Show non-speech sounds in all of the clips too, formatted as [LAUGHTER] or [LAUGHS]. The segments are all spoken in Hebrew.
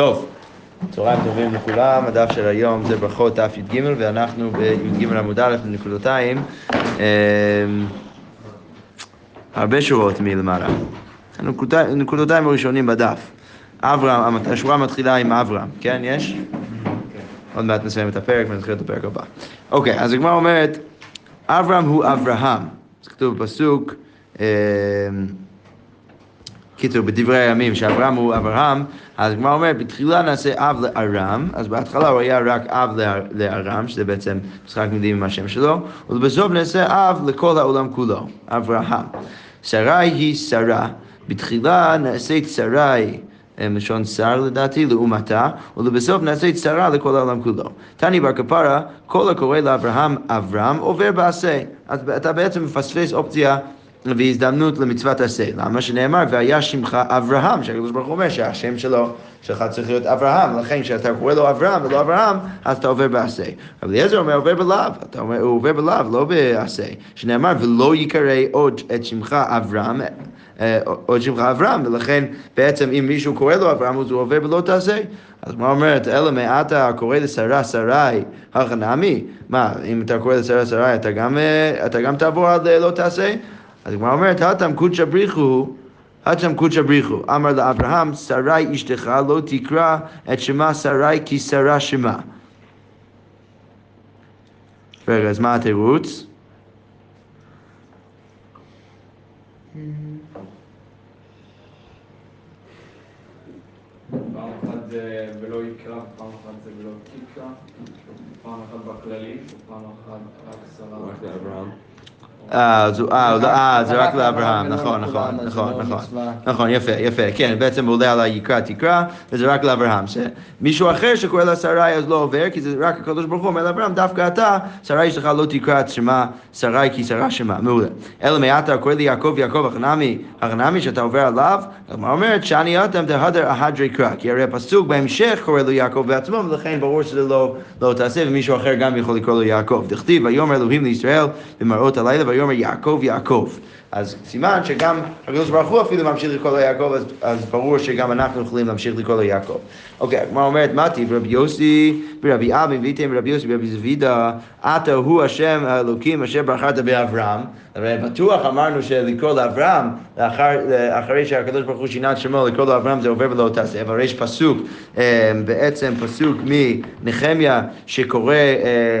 טוב, צהריים טובים לכולם, הדף של היום זה ברכות דף י"ג ואנחנו בי"ג עמוד א' בנקודותיים, אמ, הרבה שורות מלמעלה. נקודותיים הראשונים בדף. אברהם, השורה מתחילה עם אברהם, כן, יש? עוד מעט נסיים את הפרק ונתחיל את הפרק הבא. אוקיי, אז הגמרא אומרת, אברהם הוא אברהם. זה כתוב בפסוק, אמ, קיצור, בדברי הימים, שאברהם הוא אברהם, אז הגמרא אומרת, בתחילה נעשה אב לארם, אז בהתחלה הוא היה רק אב לארם, שזה בעצם משחק מילים עם השם שלו, ובסוף נעשה אב לכל העולם כולו, אברהם. שרי היא שרה, בתחילה נעשית שרי מלשון שר לדעתי, לעומתה, ולבסוף נעשית שרה לכל העולם כולו. תני בר כפרה, כל הקורא לאברהם אברהם עובר בעשה. אז אתה בעצם מפספס אופציה והזדמנות למצוות עשה. למה שנאמר, והיה שמך אברהם, שהקדוש ברוך הוא אומר שהשם שלו, שלך צריך להיות אברהם, לכן כשאתה קורא לו אברהם ולא אברהם, אז אתה עובר בעשה. אבל אליעזר אומר, עובר בלאו, אתה אומר, הוא עובר בלאו, לא בעשה. שנאמר, ולא יקרא עוד את שמך אברהם. עוד שמך אברהם, ולכן בעצם אם מישהו קורא לו אברהם, אז הוא עובר בלא תעשה. אז מה אומרת, אלא מעתה קורא לשרה שרי, הכנמי, מה, אם אתה קורא לשרה שרי, אתה גם, אתה גם תעבור עד לא תעשה? אז הגמרא אומרת, הטם קודשא בריחו, הטם קודשא בריחו, אמר לאברהם, שרי אשתך לא תקרא את שמה שרי כי שרה שמה. רגע, אז מה התירוץ? פעם אחת זה בלא יקרא, פעם אחת זה בלא תקרא, פעם אחת בכללי, ופעם אחת רק שרה. אה, זה רק לאברהם, נכון, נכון, נכון, נכון, נכון, יפה, יפה, כן, בעצם הוא עולה על היקרא תקרא, וזה רק לאברהם. מישהו אחר שקורא לה שרי אז לא עובר, כי זה רק הקדוש ברוך הוא אומר לאברהם, דווקא אתה, שרי שלך לא תקרא את שמה שרי כי שרה שמה, מעולה. אלא מעתה קורא לי יעקב יעקב החנמי, החנמי שאתה עובר עליו, הגמרא אומרת, שאני אתם דהדר אהדרי קרא, כי הרי הפסוק בהמשך קורא לו יעקב בעצמו, ולכן ברור שזה לא תעשה, ומישהו אחר גם יכול לקרוא לו יעקב. דכתיב, ויאמר אלוהים לישראל במראות הלילה, ויאמר יעקב יעקב. אז סימן שגם הקדוש ברוך הוא אפילו ממשיך לקרוא לו יעקב, אז, אז ברור שגם אנחנו יכולים להמשיך לקרוא לו יעקב. אוקיי, הגמרא אומרת, טיב רבי יוסי ורבי אבי ויתם רבי יוסי ורבי זבידה, אתה הוא השם האלוקים אשר בחרת באברהם. הרי בטוח אמרנו שלקרוא לאברהם, לאחר, אחרי שהקדוש ברוך הוא שינה את שמו, לקרוא לאברהם זה עובר ולא תעשה, אבל יש פסוק, בעצם פסוק מנחמיה שקורא,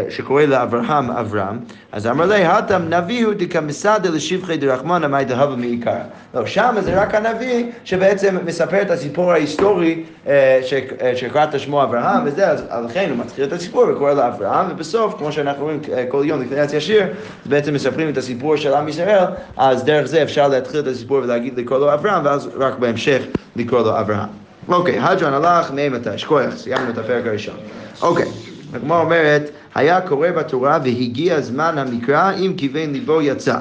שקורא לאברהם אברהם, אז אמר לי, הטם נביא הוא דקמסדה לשבחי דרחמנה מאי דהבה מעיקר. לא, שם זה רק הנביא שבעצם מספר את הסיפור ההיסטורי שקראת שמו אברהם וזה, אז לכן הוא מתחיל את הסיפור וקורא לאברהם, ובסוף, כמו שאנחנו רואים כל יום לפני עץ ישיר, בעצם מספרים את הסיפור של עם ישראל, אז דרך זה אפשר להתחיל את הסיפור ולהגיד לקרוא לו אברהם, ואז רק בהמשך לקרוא לו אברהם. אוקיי, הדרן הלך, מאימתי, שכוח, סיימנו את הפרק הראשון. אוקיי, הגמרא אומרת, היה קורא בתורה והגיע זמן המקרא, אם כיוון ליבו יצא.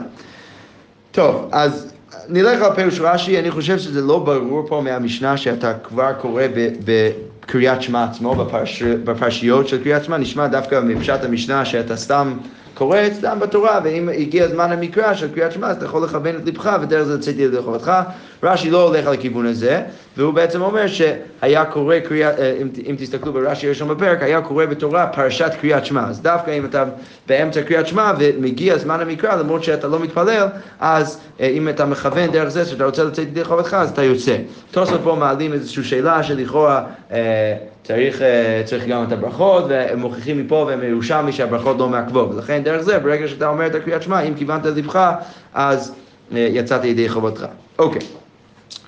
טוב, אז נלך על פירוש רש"י, אני חושב שזה לא ברור פה מהמשנה שאתה כבר קורא בקריאת שמע עצמו, בפרש, בפרשיות של קריאת שמע, נשמע דווקא מפשט המשנה שאתה סתם קורא סתם בתורה, ואם הגיע זמן המקרא של קריאת שמע, אז אתה יכול לכוון את לבך, ודרך זה יצאתי ידי חובתך. רש"י לא הולך על הכיוון הזה, והוא בעצם אומר שהיה קורא קריאת, אם, אם תסתכלו ברש"י הראשון בפרק, היה קורא בתורה פרשת קריאת שמע. אז דווקא אם אתה באמצע קריאת שמע ומגיע זמן המקרא, למרות שאתה לא מתפלל, אז אם אתה מכוון דרך זה שאתה רוצה לצאת ידי חובתך, אז אתה יוצא. תוספות פה מעלים איזושהי שאלה שלכאורה צריך, צריך גם את הברכות, והם מוכיחים מפה והם ירושלמי שהברכות לא מעכבות. ולכן דרך זה, ברגע שאתה אומר את הקריאת שמע, אם כיוונת לבך, אז יצאת ידי חובתך. אוקיי.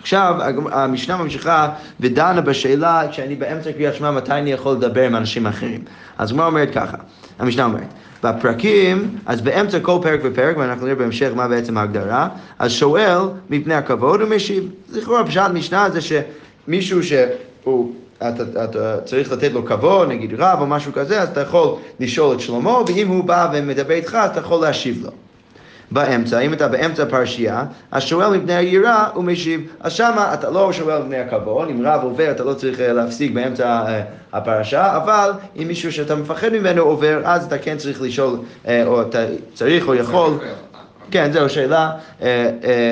עכשיו, המשנה ממשיכה ודנה בשאלה, כשאני באמצע קריאת שמע, מתי אני יכול לדבר עם אנשים אחרים. אז מה אומרת ככה? המשנה אומרת, בפרקים, אז באמצע כל פרק ופרק, ואנחנו נראה בהמשך מה בעצם ההגדרה, אז שואל מפני הכבוד ומשיב. לכאורה פשט משנה זה שמישהו שהוא... אתה, אתה צריך לתת לו כבוד, נגיד רב או משהו כזה, אז אתה יכול לשאול את שלמה, ואם הוא בא ומדבר איתך, אז אתה יכול להשיב לו. באמצע, אם אתה באמצע פרשייה, אז שואל מפני היראה ומשיב. אז שמה אתה לא שואל מפני הכבוד, אם רב עובר אתה לא צריך להפסיק באמצע הפרשה, אבל אם מישהו שאתה מפחד ממנו עובר, אז אתה כן צריך לשאול, או אתה צריך או יכול. כן, זו שאלה,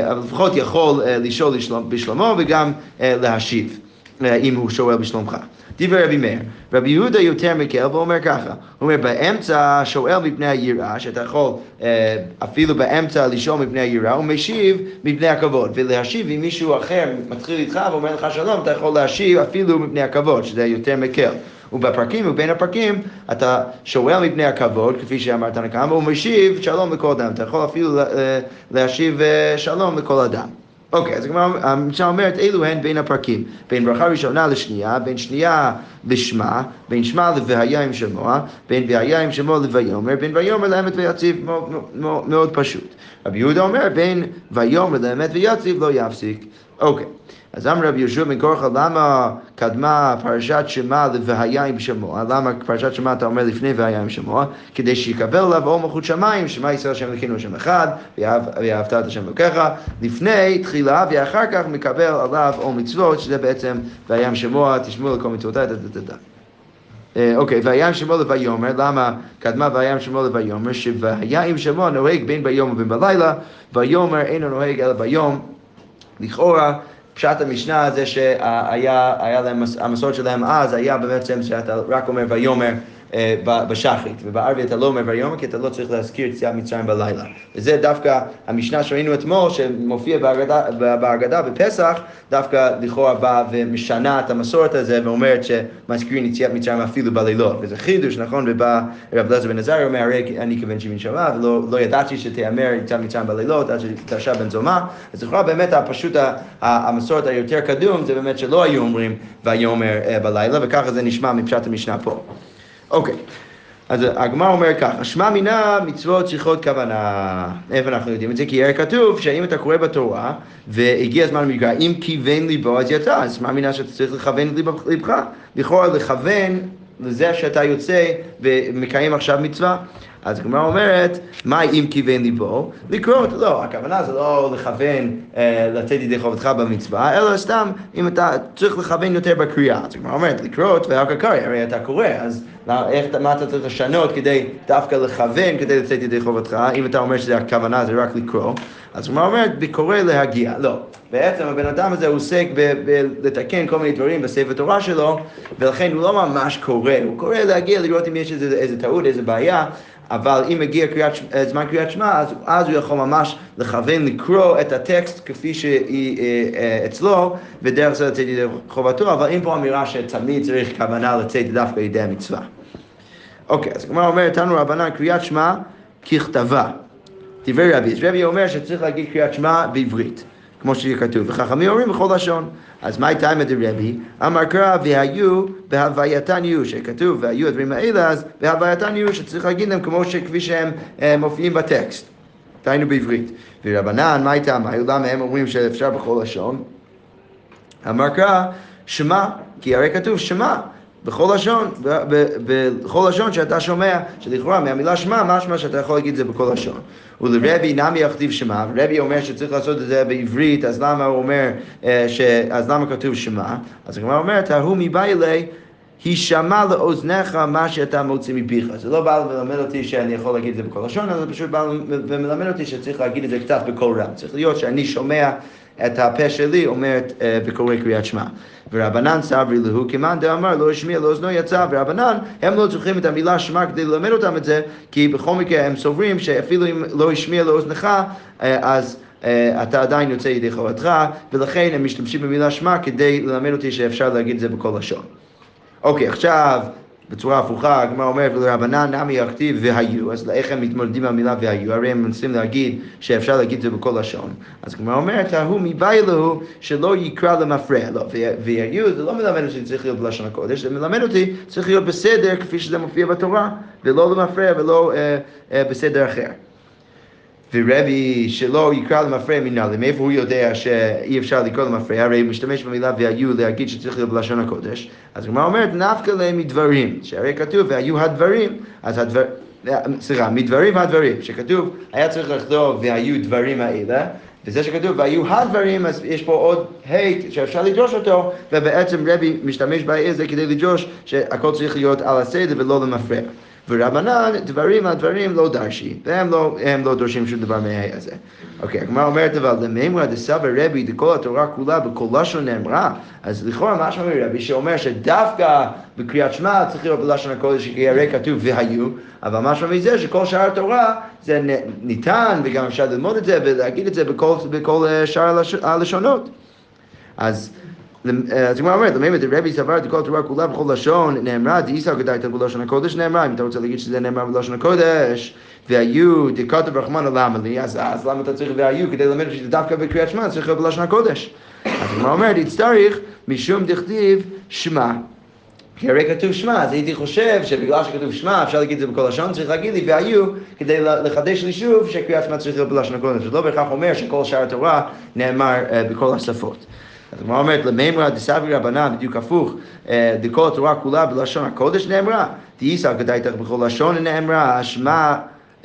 אבל לפחות יכול לשאול בשלמה וגם להשיב. אם הוא שואל בשלומך. דברי רבי מאיר, רבי יהודה יותר מקל ואומר ככה, הוא אומר באמצע שואל מפני היראה, שאתה יכול אה, אפילו באמצע לשאול מפני היראה, הוא משיב מפני הכבוד, ולהשיב אם מישהו אחר מתחיל איתך ואומר לך שלום, אתה יכול להשיב אפילו מפני הכבוד, שזה יותר מקל. ובפרקים ובין הפרקים אתה שואל מפני הכבוד, כפי שאמרת כאן, והוא משיב שלום לכל אדם. אתה יכול אפילו אה, להשיב אה, שלום לכל אדם. אוקיי, אז המשנה אומרת, אלו הן בין הפרקים, בין ברכה ראשונה לשנייה, בין שנייה לשמה, בין שמה לווהיה עם שמוע, בין והיה עם שמוע לויאמר, בין ויאמר לאמת ויציב, מאוד, מאוד פשוט. רבי יהודה אומר, בין ויאמר לאמת ויציב לא יפסיק. אוקיי. אז אמר רבי יהושע בן קורחה, למה קדמה פרשת שמע ל"והיה עם שמוע"? למה פרשת שמע אתה אומר לפני "והיה עם שמוע"? כדי שיקבל עליו אור מלכות שמיים, שמע ישראל השם אלוקינו השם אחד, ואהבת את השם אלוקיך, לפני תחילה, ואחר כך מקבל עליו אור מצוות, שזה בעצם "והיה עם שמוע", תשמעו לכל מצוותיי, אוקיי, והיה עם שמו לויאמר, למה קדמה והיה עם שמו לויאמר? שוהיה עם שמו נוהג בין ביום ובין בלילה, ויאמר אינו נוהג אלא ביום. לכאורה פשט המשנה זה שהיה להם, המסורת שלהם אז היה בעצם שאתה רק אומר ויאמר בשחרית, ובערבי אתה לא אומר ויאמר כי אתה לא צריך להזכיר את יציאת מצרים בלילה. וזה דווקא המשנה שראינו אתמול, שמופיע בהגדה בפסח, דווקא לכאורה באה ומשנה את המסורת הזה ואומרת שמזכירים יציאת מצרים אפילו בלילות. וזה חידוש, נכון? ובא רב אלעזר בן עזריה אומר, הרי אני כבן שבעים שנה ולא לא ידעתי שתיאמר יציאת מצרים בלילות עד שתרשע בן זומה. אז לכאורה באמת פשוט המסורת היותר קדום זה באמת שלא היו אומרים ויאמר אה, בלילה, וככה זה נשמע מפשט המשנה פה. אוקיי. אז הגמר אומר ככה, שמע מינה מצוות צריכות כוונה. איפה אנחנו יודעים את זה? כי כתוב שאם אתה קורא בתורה והגיע הזמן למקרא, אם כיוון ליבו אז יצא, אז שמע מינה שאתה צריך לכוון ליבך. לכאורה לכוון לזה שאתה יוצא ומקיים עכשיו מצווה. אז הגמרא אומרת, מה אם כיוון ליבו? לקרות, לא, הכוונה זה לא לכוון אה, לתת ידי חובתך במצווה, אלא סתם אם אתה צריך לכוון יותר בקריאה. אז הגמרא אומרת, לקרות ואחר כך הרי אתה קורא, אז איך, מה אתה צריך לשנות כדי דווקא לכוון, כדי לתת ידי חובתך, אם אתה אומר שהכוונה זה רק לקרוא, אז הגמרא אומרת, בקורא להגיע. לא. בעצם הבן אדם הזה עוסק בלתקן כל מיני דברים בספר תורה שלו, ולכן הוא לא ממש קורא, הוא קורא להגיע לראות אם יש איזה, איזה טעות, איזה בעיה, אבל אם מגיע קריאת, אה, זמן קריאת שמע, אז, אז הוא יכול ממש לכוון לקרוא את הטקסט כפי שהיא אה, אה, ודרך זה לצאת ידי חובתו, אבל אין פה אמירה שתמיד צריך כוונה לצאת דווקא ידי המצווה. אוקיי, אז כמו אומר, תנו רבנן קריאת שמע ככתבה. דברי רבי, אז רבי אומר שצריך להגיד קריאת שמע בעברית. כמו שיהיה כתוב, וחכמים אומרים בכל לשון. אז מה הייתה עם רבי? אמר קרא והיו בהווייתן יהיו, שכתוב והיו הדברים האלה, אז בהווייתן יהיו, שצריך להגיד להם כמו שכפי שהם אה, מופיעים בטקסט. דהיינו בעברית. ורבנן, מה הייתה? מה למה הם אומרים שאפשר בכל לשון? אמר קרא, שמע, כי הרי כתוב שמע. בכל לשון, בכל לשון שאתה שומע, שלכאורה מהמילה שמע, משמע שאתה יכול להגיד את זה בכל לשון. ולרבי נמי יכתיב שמע, ורבי אומר שצריך לעשות את זה בעברית, אז למה הוא אומר, אה. אז למה כתוב שמע? אז הגמרא אומרת, ההוא מבעילי הישמע לאוזניך מה שאתה מוציא מפיך. זה לא בא ללמד אותי שאני יכול להגיד את זה בכל לשון, אלא פשוט בא ומלמד אותי שצריך להגיד את זה קצת בקול רם. צריך להיות שאני שומע את הפה שלי אומרת אה, וקורא קריאת שמע. ורבנן סברי להו כמאן דאמר לא השמיע לאוזנו יצא, ורבנן הם לא צריכים את המילה שמע כדי ללמד אותם את זה, כי בכל מקרה הם סוברים שאפילו אם לא השמיע לאוזנך, אה, אז אה, אתה עדיין יוצא ידי חובתך, ולכן הם משתמשים במילה שמע כדי ללמד אותי שאפשר להגיד את זה בכל לשון. אוקיי, עכשיו בצורה הפוכה, הגמרא אומרת, ולרבנן נמי יכתיב והיו, אז איך הם מתמודדים עם המילה והיו? הרי הם מנסים להגיד שאפשר להגיד את זה בכל לשון. אז הגמרא אומרת, ההוא מבאי לו שלא יקרא למפרע. לא, והיו זה לא מלמד אותי שצריך להיות בלשון הקודש, זה מלמד אותי שצריך להיות בסדר כפי שזה מופיע בתורה, ולא למפרע ולא אה, אה, בסדר אחר. ורבי שלא יקרא למפרע מנהלי, מאיפה הוא יודע שאי אפשר לקרוא למפרע? הרי הוא משתמש במילה והיו להגיד שצריך להיות בלשון הקודש. אז הגמרא אומרת, נפקא להם מדברים, שהרי כתוב והיו הדברים, אז הדבר... סליחה, מדברים הדברים, שכתוב, היה צריך לכתוב והיו דברים האלה, וזה שכתוב והיו הדברים, אז יש פה עוד ה' שאפשר לדרוש אותו, ובעצם רבי משתמש בה' הזה כדי לדרוש שהכל צריך להיות על הסדר ולא למפרע. ורבנן דברים על דברים לא דרשי, והם לא, לא דורשים שום דבר מהה הזה. אוקיי, הגמרא אומרת אבל למימרא דסבא רבי דכל התורה כולה בכל לשון נאמרה, אז לכאורה משמע מרבי שאומר שדווקא בקריאת שמע צריך להיות בלשון הקודש, כי הרי כתוב והיו, אבל משמע מזה שכל שאר התורה זה ניתן, וגם אפשר ללמוד את זה ולהגיד את זה בכל, בכל אה, שאר הלש- הלשונות. אז הגמרא אומרת, למה רבי סבר את כל התורה כולה בכל לשון נאמרה, דאיסא גדאית בלשון הקודש נאמרה, אם אתה רוצה להגיד שזה נאמר בלשון הקודש, והיו דכתב רחמנא למה לי, אז אז למה אתה צריך והיו כדי ללמד שזה דווקא בקריאת שמע, צריך להיות בלשון הקודש. אז הגמרא אומרת, יצטריך משום דכתיב שמע. כי הרי כתוב שמע, אז הייתי חושב שבגלל שכתוב שמע, אפשר להגיד את זה בכל לשון, צריך להגיד לי והיו, כדי לחדש לי שוב שקריאת שמע צריך להיות בלשון הקודש. זה לא בהכרח אומר שכל שאר התורה נאמר בכל השפות. אז הגמרא אומרת, למימרא דסברי רבנן, בדיוק הפוך, אה, דכל התורה כולה בלשון הקודש נאמרה, דאיסא גדייתך בכל לשון נאמרה, שמע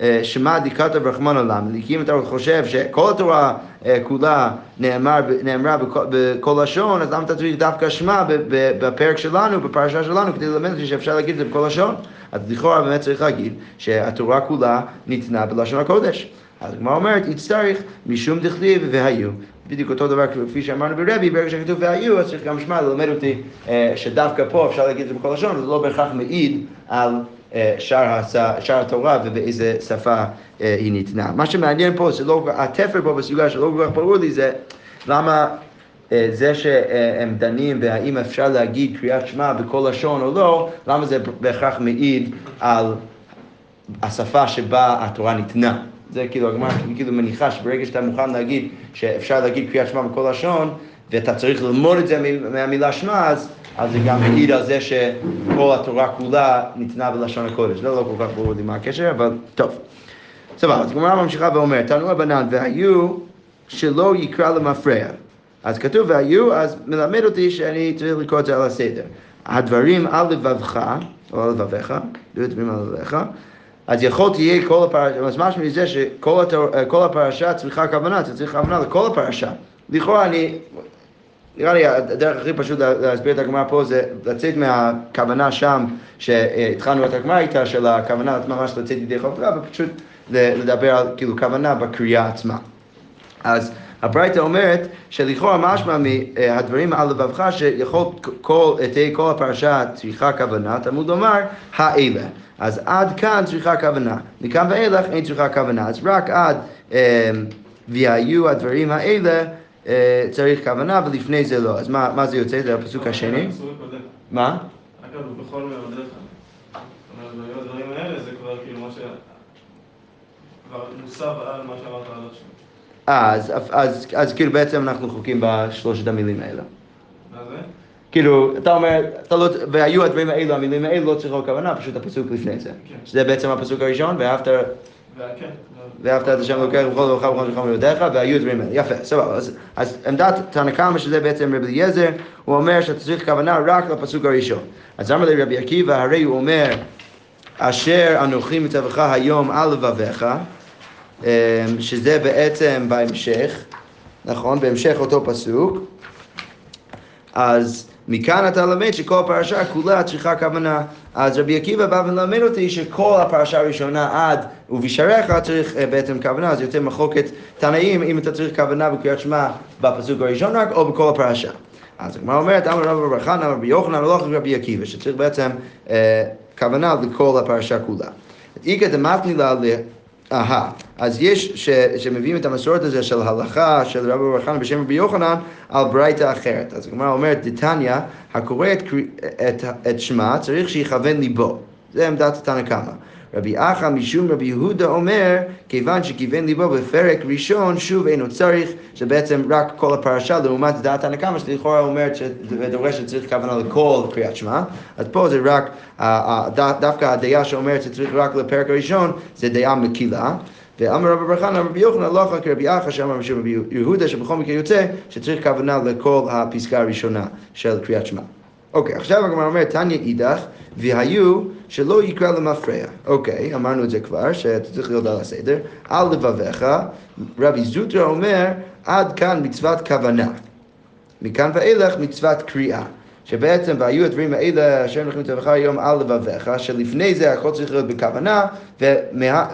אה, שמע דכתב רחמנא למה, כי אם אתה חושב שכל התורה אה, כולה נאמר, נאמרה בכל, לשון, אז למה אתה צריך דווקא שמע בפרק שלנו, בפרשה שלנו, כדי ללמד אותי שאפשר להגיד את זה בכל לשון? אז לכאורה באמת צריך להגיד שהתורה כולה ניתנה בלשון הקודש. אז הגמרא אומרת, יצטריך משום דכתיב והיו. בדיוק אותו דבר כפי שאמרנו ברבי, ברגע שכתוב והיו, אז צריך גם שמע ללמד אותי אה, שדווקא פה אפשר להגיד את זה בכל לשון, וזה לא בהכרח מעיד על אה, שאר, שאר התורה ובאיזה שפה אה, היא ניתנה. מה שמעניין פה, זה לא, התפר פה בסוגיה שלא כל כך ברור לי, זה למה זה שהם דנים והאם אפשר להגיד קריאת שמע בכל לשון או לא, למה זה בהכרח מעיד על השפה שבה התורה ניתנה. זה כאילו, הגמרא כאילו מניחה שברגע שאתה מוכן להגיד שאפשר להגיד קריאת שמע בכל לשון, ואתה צריך ללמוד את זה מהמילה שמע, אז, אז זה גם מעיד על זה שכל התורה כולה ניתנה בלשון הקודש. זה לא כל כך ברור לי מה הקשר, אבל טוב. סבבה, אז הגמרא ממשיכה ואומרת, תנו הבנן, והיו שלא יקרא למפרע. אז כתוב והיו, אז מלמד אותי שאני צריך לקרוא את זה על הסדר. הדברים על לבבך, או על לבביך, דברים דברים על לבביך, אז יכול תהיה כל הפרשה, אז משהו מזה שכל התור, כל הפרשה צריכה כוונה, אתה צריך כוונה לכל הפרשה. לכאורה אני, נראה לי הדרך הכי פשוט לה- להסביר את הגמרא פה זה לצאת מהכוונה שם שהתחלנו את הגמרא איתה של הכוונה ממש לצאת ידי חופרה ופשוט לדבר על כאילו כוונה בקריאה עצמה. אז הברייתא אומרת שלכאורה משמע מהדברים על לבבך שיכול כל, תהא כל הפרשה צריכה כוונה, תלמוד לומר האלה. אז עד כאן צריכה כוונה, מכאן ואילך אין צריכה כוונה, אז רק עד אה, והיו הדברים האלה אה, צריך כוונה ולפני זה לא. אז מה, מה זה יוצא? זה הפסוק השני? מה? אגב, בכל מאודיך. זאת אומרת, והיו הדברים האלה, זה כבר כאילו מה ש... כבר מוסב על מה שאמרת עד עכשיו. אה, אז, אז, אז כאילו בעצם אנחנו חוקים בשלושת המילים האלה. מה זה? כאילו, אתה אומר, אתה לא, והיו הדברים האלו, המילים האלו לא צריכות כוונה, פשוט הפסוק לפני זה. כן. שזה בעצם הפסוק הראשון, ואהבת, וכן. ואהבת את השם אלוקיך בכל לבבך ובכל נפשך ובדרך, והיו הדברים האלה. יפה, סבבה. אז, אז עמדת תנא קמא, שזה בעצם רבי אליעזר, הוא אומר שאתה צריך כוונה רק לפסוק הראשון. אז אמר לרבי עקיבא, הרי הוא אומר, אשר אנוכי מצווך היום על לבביך, שזה בעצם בהמשך, נכון? בהמשך אותו פסוק. אז מכאן אתה למד שכל הפרשה כולה צריכה כוונה. אז רבי עקיבא בא ומלמד אותי שכל הפרשה הראשונה עד ובשעריך צריך אה, בעצם כוונה, זה יותר מחלוקת תנאים אם אתה צריך כוונה בקריאת שמע בפסוק הראשון רק או בכל הפרשה. אז הגמרא אומרת, אמר רב בר חנא, אמר רבי יוחנן, הלוך רבי עקיבא, שצריך בעצם אה, כוונה לכל הפרשה כולה. איכא דמתני לה. אהה, אז יש ש, שמביאים את המסורת הזו של הלכה של רבי בר חנא בשם רבי יוחנן על ברייתא אחרת. אז הגמרא אומרת, דתניא, הקורא את, את, את שמה צריך שיכוון ליבו. זה עמדת תנא קמא. רבי אחא משום רבי יהודה אומר, כיוון שכיוון ליבו בפרק ראשון, שוב אינו צריך, שבעצם רק כל הפרשה לעומת דעת תנא קמא, שלכאורה אומרת ודורש שצריך כוונה לכל קריאת שמע, אז פה זה רק, דווקא הדעה שאומרת שצריך רק לפרק הראשון, זה דעה מקילה. ואמר רבי בר חנא רבי יוחנן לא אחר כרבי אחא שאמר רבי יהודה שבכל מקרה יוצא שצריך כוונה לכל הפסקה הראשונה של קריאת שמע. אוקיי, עכשיו הגמרא אומרת, תניא אידך, והיו שלא יקרא למפרע. אוקיי, אמרנו את זה כבר, שאתה צריך להיות על הסדר. על לבביך, רבי זוטרא אומר, עד כאן מצוות כוונה. מכאן ואילך מצוות קריאה. שבעצם והיו הדברים האלה אשר נכנסים לטבעך היום על לבביך, שלפני זה הכל צריך להיות בכוונה, ומה,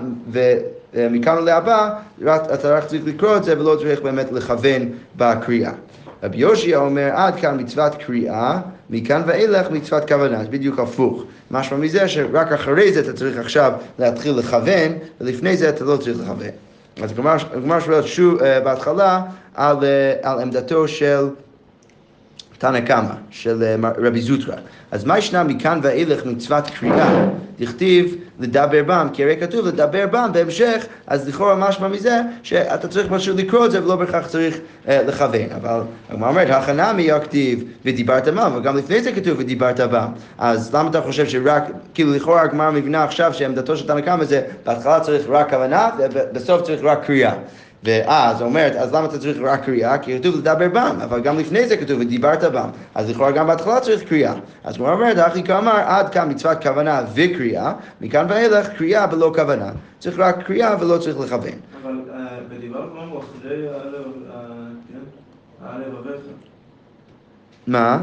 ומכאן ולהבא אתה רק צריך לקרוא את זה ולא צריך באמת לכוון בקריאה. רבי יושע אומר עד כאן מצוות קריאה, מכאן ואילך מצוות כוונה, זה בדיוק הפוך. משמע מזה שרק אחרי זה אתה צריך עכשיו להתחיל לכוון, ולפני זה אתה לא צריך לכוון. אז הגמרא שואלת שוב אה, בהתחלה על, אה, על עמדתו של תנא קמא, של אה, רבי זוטרא. אז מה ישנה מכאן ואילך מצוות קריאה? דכתיב לדבר בם, כי הרי כתוב לדבר בם בהמשך, אז לכאורה משמע מזה שאתה צריך פשוט לקרוא את זה ולא בהכרח צריך אה, לכוון. אבל הגמרא אומרת, הכנה מי הכתיב ודיברת בם, וגם לפני זה כתוב ודיברת בם. אז למה אתה חושב שרק, כאילו לכאורה הגמרא מבינה עכשיו שעמדתו של תנא קמא זה בהתחלה צריך רק כוונה ובסוף צריך רק קריאה. ואז אומרת, אז למה אתה צריך רק קריאה? כי כתוב לדבר בם, אבל גם לפני זה כתוב ודיברת בם, אז לכאורה גם בהתחלה צריך קריאה. אז הוא אומרת, אחי כאמר, עד כאן מצוות כוונה וקריאה, מכאן ואילך קריאה בלא כוונה. צריך רק קריאה ולא צריך לכוון. אבל בדיבר בם הוא אחרי הלבביך. מה?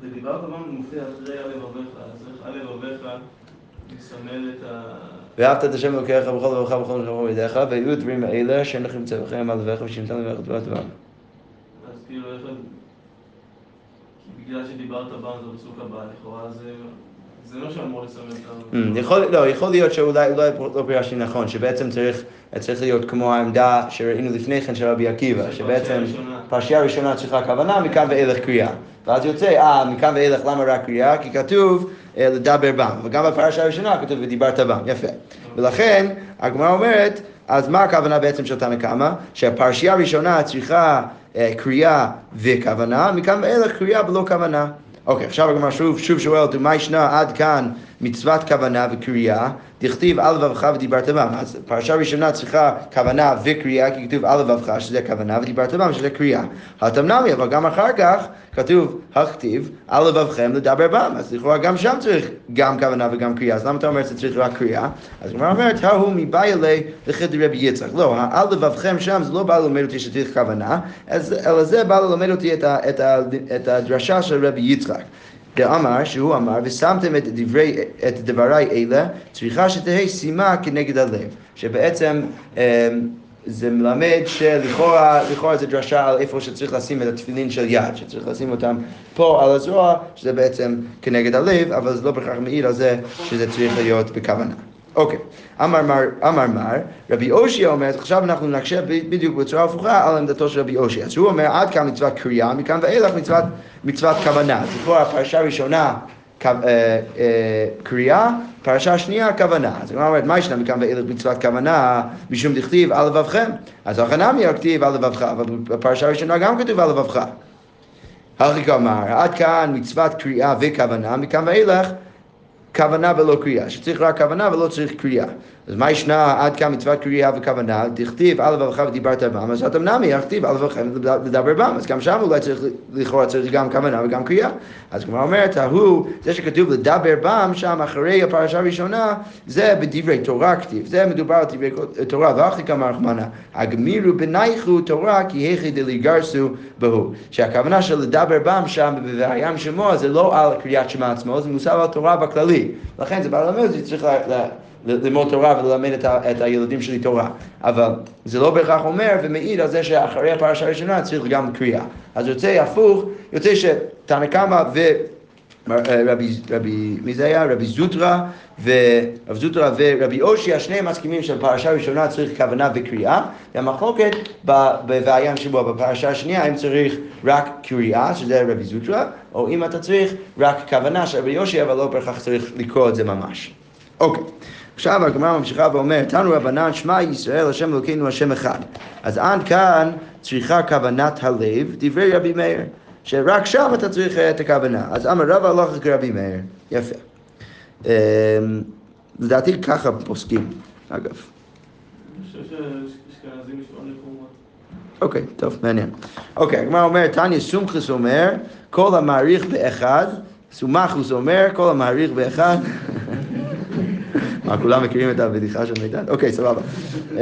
בדיבר בם מופיע אחרי הלבביך, אז איך הלבביך מסמל את ה... ואהבת את השם אלוקיך בכל לבבך ובכל נשמתך בידיך, ויהיו הדברים האלה אשר לכם צווכם על לבביך ושמתם לבביך תבואה טובה. אז כאילו איך... בגלל שדיברת בם זה פסוק הבא, לכאורה זה... זה לא שאמור את ה... יכול, לא, יכול להיות שאולי לא, פירשתי נכון, שבעצם צריך, צריך להיות כמו העמדה שראינו לפני כן של רבי עקיבא, שבעצם פרשייה ראשונה צריכה כוונה, מכאן ואילך קריאה. ואז יוצא, אה, מכאן ואילך למה רק קריאה? כי כתוב לדבר בם, וגם בפרשה הראשונה כתוב ודיברת בם, יפה. ולכן הגמרא אומרת, אז מה הכוונה בעצם של תנא קמא? שהפרשייה הראשונה צריכה אה, קריאה וכוונה, מכאן ואילך קריאה בלא כוונה. אוקיי, עכשיו הגמרא שוב, שוב שואלת, ומה ישנה עד כאן מצוות כוונה וקריאה? דכתיב על לבבך ודיברת בם. אז פרשה ראשונה צריכה כוונה וקריאה, כי כתוב על לבבך שזה כוונה, ודיברת בם שזה קריאה. התמנמי, אבל גם אחר כך כתוב, הכתיב על לבבכם לדבר בם. אז לכאורה גם שם צריך גם כוונה וגם קריאה. אז למה אתה אומר שצריך רק קריאה? אז הגמרא אומרת, ההוא מבעילי לחדר רבי יצחק. לא, על לבבכם שם זה לא בא ללמד אותי שצריך כוונה, אלא זה בא ללמד אותי את הדרשה של רבי יצחק. דאמר, שהוא אמר, ושמתם את, דברי, את דבריי אלה, צריכה שתהא שימה כנגד הלב. שבעצם אמ, זה מלמד שלכאורה לכאורה זה דרשה על איפה שצריך לשים את התפילין של יד, שצריך לשים אותם פה על הזרוע, שזה בעצם כנגד הלב, אבל זה לא בהכרח מעיד על זה שזה צריך להיות בכוונה. אוקיי, אמר מר, אמר מר, רבי אושי אומר, עכשיו אנחנו נקשה בדיוק בצורה הפוכה על עמדתו של רבי אושי. אז הוא אומר, עד כאן מצוות קריאה, מכאן ואילך מצוות, מצוות כוונה. אז לכאורה הפרשה הראשונה אה, אה, קריאה, פרשה שנייה כוונה. אז הוא אומר, מה ישנה מכאן ואילך מצוות כוונה, משום דכתיב על לבבכם. אז החנמי הכתיב על לבבך, אבל בפרשה הראשונה גם כתוב על לבבך. הכי כלומר, עד כאן מצוות קריאה וכוונה, מכאן ואילך כוונה ולא קריאה, שצריך רק כוונה ולא צריך קריאה. אז מה ישנה עד כאן מצוות קריאה וכוונה? תכתיב על לבבך ודיברת בם, אז אתה מנמי, יכתיב על לבבכם לדבר בם, אז גם שם אולי צריך, לכאורה צריך גם כוונה וגם קריאה. אז כמו אומרת, ההוא, זה שכתוב לדבר בם, שם אחרי הפרשה הראשונה, זה בדברי תורה כתיב, זה מדובר על דברי תורה, ואחי כמה רחמנה, הגמירו בנייכו תורה כי היכי דליגרסו בהו. שהכוונה של לדבר בם שם בבעיים שמו, זה לא על קריאת שמע עצמו, זה מושג על תורה בכללי. לכן זה בא ללמד, זה צריך ללמוד תורה וללמד את, ה, את הילדים שלי תורה. אבל זה לא בהכרח אומר ומעיד על זה שאחרי הפרשה הראשונה צריך גם קריאה. אז יוצא הפוך, יוצא שתנא קמא ו... רבי, רבי, מי זה היה? רבי זוטרא ורבי זוטרא ורבי אושי, השניהם מסכימים שבפרשה הראשונה צריך כוונה וקריאה, והמחלוקת ב"ואיים שבוע" בפרשה השנייה אם צריך רק קריאה, שזה רבי זוטרא, או אם אתה צריך רק כוונה של רבי אושי, אבל לא בהכרח צריך לקרוא את זה ממש. אוקיי. עכשיו הגמרא ממשיכה ואומרת, תנו רבנן שמע ישראל השם אלוקינו השם אחד. אז עד כאן צריכה כוונת הלב, דברי רבי מאיר. שרק שם אתה צריך את הכוונה. אז אמר רבא הלוך כרבי מאיר. יפה. אמ, לדעתי ככה פוסקים, אגב. אוקיי, טוב, מעניין. אוקיי, הגמרא אומרת, תניא סומכוס אומר, כל המעריך באחד, סומכוס אומר, כל המעריך באחד. [LAUGHS] מה, כולם מכירים את הבדיחה של מידן? אוקיי, סבבה.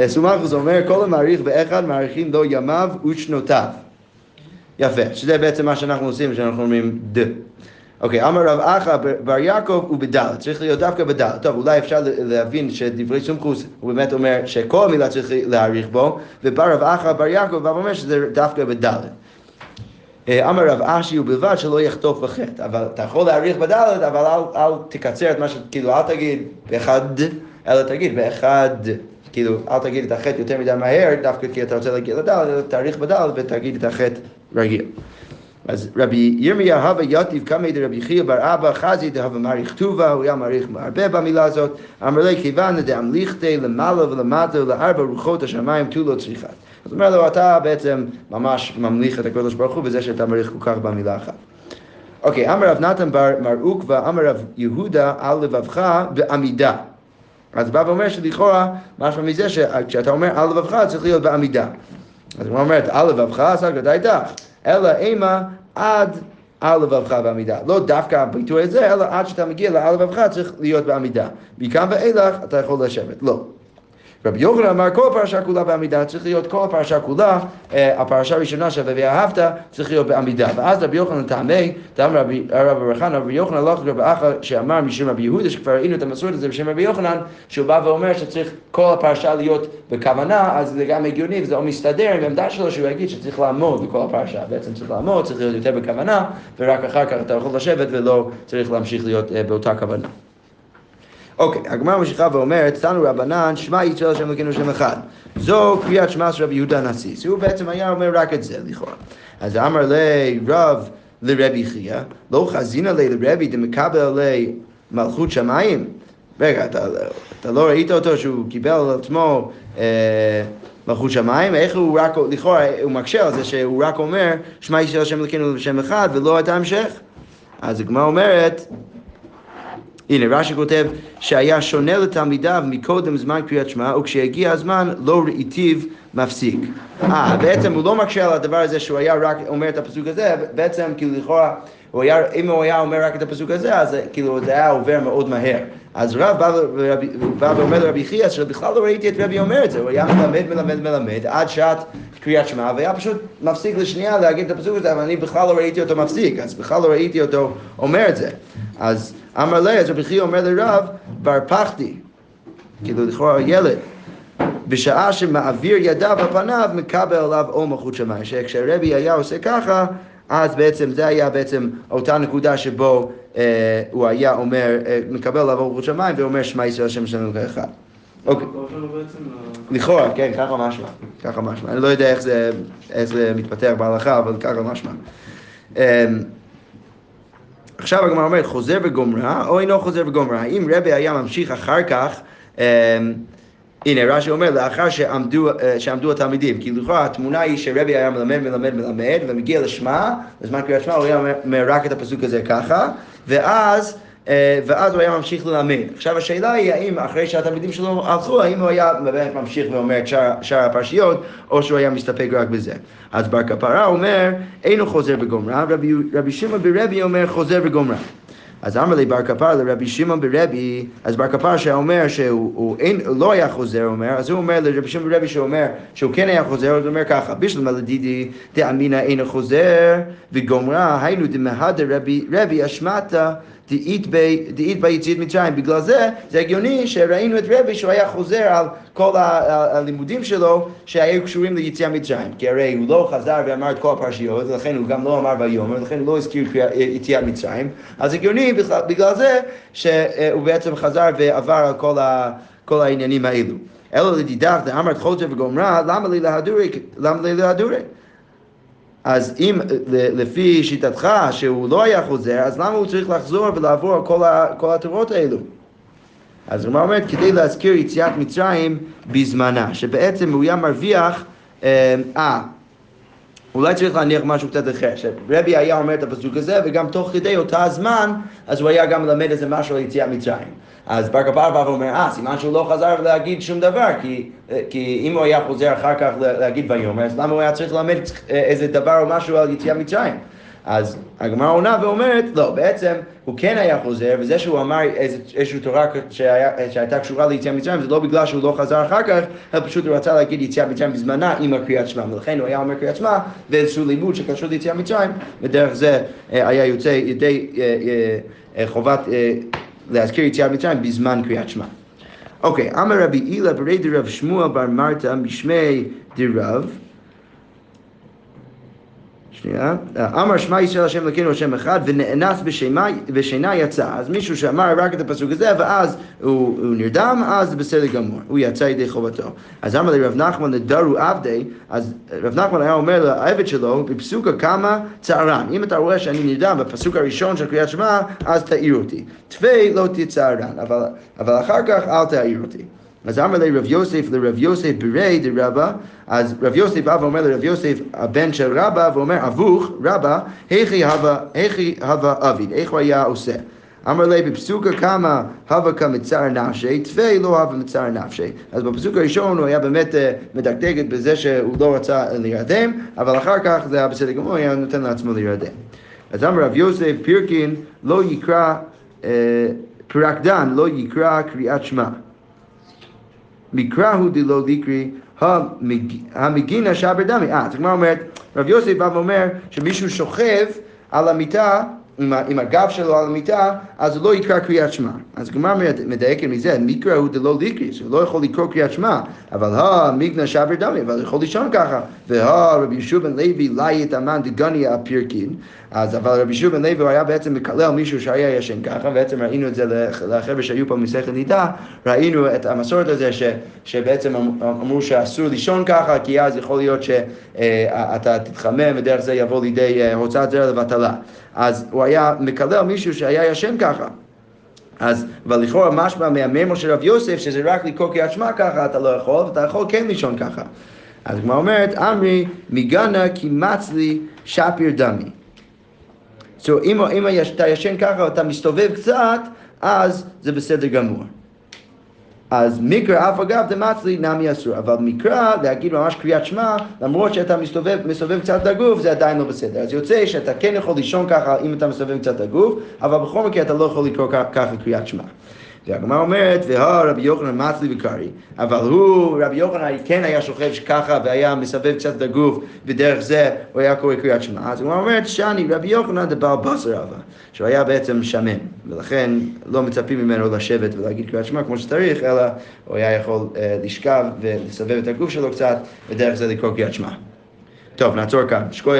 סומכוס אומר, כל המעריך באחד, מעריכים לו ימיו ושנותיו. יפה, שזה בעצם מה שאנחנו עושים כשאנחנו אומרים ד. אוקיי, אמר רב אחא בר יעקב הוא בדלת, צריך להיות דווקא בדלת. טוב, אולי אפשר להבין שדברי סומכוס הוא באמת אומר שכל מילה צריך להעריך בו, ובא רב אחא בר יעקב ואומר שזה דווקא בדלת. אמר רב אשי ובלבד שלא יחטוף בחטא, אבל אתה יכול להעריך בדלת, אבל אל, אל תקצר את מה ש... כאילו, אל תגיד באחד, אלא תגיד באחד. כאילו, אל תגיד את החטא יותר מדי מהר, דווקא כי אתה רוצה להגיד לדלת, אלא תאריך בדלת ותגיד את החטא רגיל. אז רבי ירמיה הווה יתיב כמה דרבי חייא בר אבא חזי דהווה מעריך טובה, הוא היה מעריך הרבה במילה הזאת, אמר לי כיוון דאמליכתי למעלה ולמטה ולארבע רוחות השמיים תו לא צריכת. אז אומר לו, אתה בעצם ממש ממליך את הקדוש ברוך הוא בזה שאתה מעריך כל כך במילה אחת. אוקיי, אמר רב נתן בר מר עוקבא, אמר רב יהודה על לבבך בעמידה. אז בא ואומר שלכאורה, משמע מזה שכשאתה אומר על לבבך צריך להיות בעמידה. אז הוא אומר, על לבבך סגרת איתך, אלא אימה עד על לבבך בעמידה. לא דווקא הביטוי הזה, אלא עד שאתה מגיע לעל לבבך צריך להיות בעמידה. מכאן ואילך אתה יכול לשבת. לא. רבי יוחנן אמר כל הפרשה כולה בעמידה, צריך להיות כל הפרשה כולה, אה, הפרשה הראשונה של ואהבת צריך להיות בעמידה. ואז רבי יוחנן טעמי, טעם רבי רבי חנא, רבי יוחנן הלך לרבי אחא שאמר משם רבי יהודה, שכבר ראינו את המסורת הזה בשם רבי יוחנן, שהוא בא ואומר שצריך כל הפרשה להיות בכוונה, אז זה גם הגיוני וזה לא מסתדר עם העמדה שלו שהוא יגיד שצריך לעמוד בכל הפרשה. בעצם צריך לעמוד, צריך להיות יותר בכוונה, ורק אחר כך אתה יכול לשבת ולא צריך להמשיך להיות אה, באותה כוונה. אוקיי, הגמרא ממשיכה ואומרת, תנו רבנן, שמע ישראל השם אלוקינו שם אחד. זו קריאת שמע של רבי יהודה הנשיא. הוא בעצם היה אומר רק את זה, לכאורה. אז אמר לי רב לרבי חייא, לא חזינא לי לרבי דמקבל לי מלכות שמיים? רגע, אתה, אתה לא ראית אותו שהוא קיבל על עצמו אה, מלכות שמיים? איך הוא רק, לכאורה, הוא מקשה על זה שהוא רק אומר, שמע ישראל השם אלוקינו שם אחד, ולא את ההמשך? אז הגמרא אומרת, הנה, רש"י כותב שהיה שונה לתלמידיו מקודם זמן קריאת שמע, וכשיגיע הזמן לא ראיתיו מפסיק. אה, בעצם הוא לא מקשה על הדבר הזה שהוא היה רק אומר את הפסוק הזה, בעצם כאילו לכאורה, הוא היה, אם הוא היה אומר רק את הפסוק הזה, אז כאילו זה היה עובר מאוד מהר. אז רב בא, ואומר לרבי חייא, שבכלל לא ראיתי את רבי אומר את זה, הוא היה מלמד, מלמד, מלמד, עד שעת קריאת שמע, והיה פשוט מפסיק לשנייה להגיד את הפסוק הזה, אבל אני בכלל לא ראיתי אותו מפסיק, אז בכלל לא ראיתי אותו אומר את זה. אז אמר לי, אז רבי חייא אומר לרב, בר פחתי, כאילו לכאורה ילד, בשעה שמעביר ידיו על פניו, מקבל עליו או מלכות שמיים. שכשהרבי היה עושה ככה, אז בעצם זה היה בעצם אותה נקודה שבו אה, הוא היה אומר, אה, מקבל או מלכות שמיים, ואומר שמע ישראל השם שלנו כאחד. אוקיי. לכאורה, כן, ככה משמע, ככה משמע. אני לא יודע איך זה, איך זה מתפתח בהלכה, אבל ככה משמע. אמ, עכשיו הגמרא אומרת, חוזר וגומרה, או אינו חוזר וגומרה. האם רבי היה ממשיך אחר כך, אמ, הנה רש"י אומר, לאחר שעמדו, אה, שעמדו התלמידים, כי לכאורה התמונה היא שרבי היה מלמד, מלמד, מלמד, ומגיע לשמע, בזמן קריאת שמע הוא היה אומר רק את הפסוק הזה ככה, ואז... אה, ואז הוא היה ממשיך ללמד. עכשיו השאלה היא האם אחרי שהתלמידים שלו הלכו, האם הוא היה באמת ממשיך ואומר את שאר, שאר הפרשיות, או שהוא היה מסתפק רק בזה. אז בר כפרה אומר, אינו חוזר בגומרה, רבי, רבי שמעון ברבי אומר חוזר בגומרה. אז אמר לי בר כפר לרבי שמעון ברבי, אז בר כפר שאומר שהוא הוא אין, לא היה חוזר, אומר, אז הוא אומר לרבי שמעון ברבי שאומר שהוא כן היה חוזר, אז הוא אומר ככה, בשלמה לדידי דאמינא אינו חוזר וגומרה, היינו דמהדר רבי, רבי אשמטה דאית ביציאת מצרים. בגלל זה, זה הגיוני שראינו את רבי שהוא היה חוזר על כל הלימודים שלו שהיו קשורים ליציאה מצרים. כי הרי הוא לא חזר ואמר את כל הפרשיות, ולכן הוא גם לא אמר ויאמר, ולכן הוא לא הזכיר יציאת מצרים. אז הגיוני בגלל זה שהוא בעצם חזר ועבר על כל, ה, כל העניינים האלו. אלא לדידך דאמרת חוזר וגומרה, למה לי להדורי? למה לי להדורי? אז אם לפי שיטתך שהוא לא היה חוזר, אז למה הוא צריך לחזור ולעבור כל, כל התורות האלו? אז הוא אומר, כדי להזכיר יציאת מצרים בזמנה, שבעצם הוא היה מרוויח, אה, אה אולי צריך להניח משהו קצת אחר, שרבי היה אומר את הפסוק הזה, וגם תוך כדי אותה הזמן, אז הוא היה גם מלמד איזה משהו על יציאת מצרים. אז בר כפר בא ואומר, אה, סימן שהוא לא חזר להגיד שום דבר, כי, כי אם הוא היה חוזר אחר כך להגיד ויאמר, אז למה הוא היה צריך ללמד איזה דבר או משהו על יציאת מצרים? אז הגמרא עונה ואומרת, לא, בעצם הוא כן היה חוזר, וזה שהוא אמר איזושהי תורה שהיה, שהייתה קשורה ליציאה מצרים, זה לא בגלל שהוא לא חזר אחר כך, אלא פשוט הוא רצה להגיד יציאה מצרים בזמנה עם הקריאת שמע, ולכן הוא היה אומר קריאת שמע, ואיזשהו לימוד שקשור ליציאה מצרים, ודרך זה אה, היה יוצא ידי אה, אה, אה, חובת אה, להזכיר יציאה מצרים בזמן קריאת שמע. אוקיי, אמר רבי הילה ברי דרב שמואל בר מרתא משמי דרב שנייה, אמר שמע ישראל השם אלוקינו השם אחד ונאנס בשינה יצא. אז מישהו שאמר רק את הפסוק הזה ואז הוא, הוא נרדם, אז בסדר גמור, הוא יצא ידי חובתו. אז אמר לרב נחמן לדרו עבדי, אז רב נחמן היה אומר לעבד שלו, בפסוקה כמה צערן. אם אתה רואה שאני נרדם בפסוק הראשון של קריאת שמע, אז תעיר אותי. תפי לא תצערן, אבל, אבל אחר כך אל תעיר אותי. אז אמר לי רב יוסף לרב יוסף ברי דרבא, אז רב יוסף בא ואומר לרב יוסף, הבן של רבא, ואומר, אבוך, רבא, היכי הווה אביד, איך הוא היה עושה? אמר לי, בפסוקה כמה הווה כמצער נפשי, תפי לא הווה מצער נפשי. אז בפסוק הראשון הוא היה באמת אה, מדקדק בזה שהוא לא רצה להירדם, אבל אחר כך זה היה בסדר גמור, היה נותן לעצמו להירדם. אז אמר רב יוסף, פירקין לא יקרא, אה, פרקדן לא יקרא קריאת שמע. מקרא הוא דלא ליקרי המג- המגינה שבר דמי. אה, אז הגמרא אומרת, רב יוסף בא ואומר שמישהו שוכב על המיטה, עם, עם הגב שלו על המיטה, אז הוא לא יקרא קריאת שמע. אז מד- מדייקת מזה, מקרא הוא דלא ליקרי, שהוא לא יכול לקרוא קריאת שמע, אבל המגנה שבר דמי, אבל הוא יכול לישון ככה. והא רבי ישוע בן לוי ליית אמן דגני הפירקין, אז אבל רבי ישוע בן לוי הוא היה בעצם מקלל מישהו שהיה ישן ככה, בעצם ראינו את זה לח- לחבר'ה שהיו פה מסכת נידה, ראינו את המסורת הזה ש, שבעצם אמ- אמרו שאסור לישון ככה, כי אז יכול להיות שאתה תתחמם ודרך זה יבוא לידי אה, הוצאת זרע לבטלה. אז הוא היה מקלל מישהו שהיה ישן ככה. אז, אבל לכאורה משמע מהמימור של רב יוסף, שזה רק לקרוא קריאת שמע ככה, אתה לא יכול, ואתה יכול כן לישון ככה. אז הגמרא אומרת, אמרי, מגנה כי מצלי שפיר דמי. So, אם, אם אתה ישן ככה ואתה מסתובב קצת, אז זה בסדר גמור. אז מקרא אף אגב דמצלי נמי אסור, אבל מקרא, להגיד ממש קריאת שמע, למרות שאתה מסתובב, מסתובב קצת את הגוף, זה עדיין לא בסדר. אז יוצא שאתה כן יכול לישון ככה אם אתה מסתובב קצת את הגוף, אבל בכל מקרה אתה לא יכול לקרוא ככה קריאת שמע. והגמרא אומרת, והא רבי יוחנן מצלי וקרעי, אבל הוא, רבי יוחנן כן היה שוכב ככה והיה מסבב קצת את הגוף, ודרך זה הוא היה קורא קריאת שמע. אז הגמרא אומרת, שאני רבי יוחנן דבעל בשר אבא, שהוא היה בעצם שמן, ולכן לא מצפים ממנו לשבת ולהגיד קריאת שמע כמו שצריך, אלא הוא היה יכול אה, לשכב ולסבב את הגוף שלו קצת, ודרך זה לקרוא קריאת שמע. טוב, נעצור כאן. שקוי...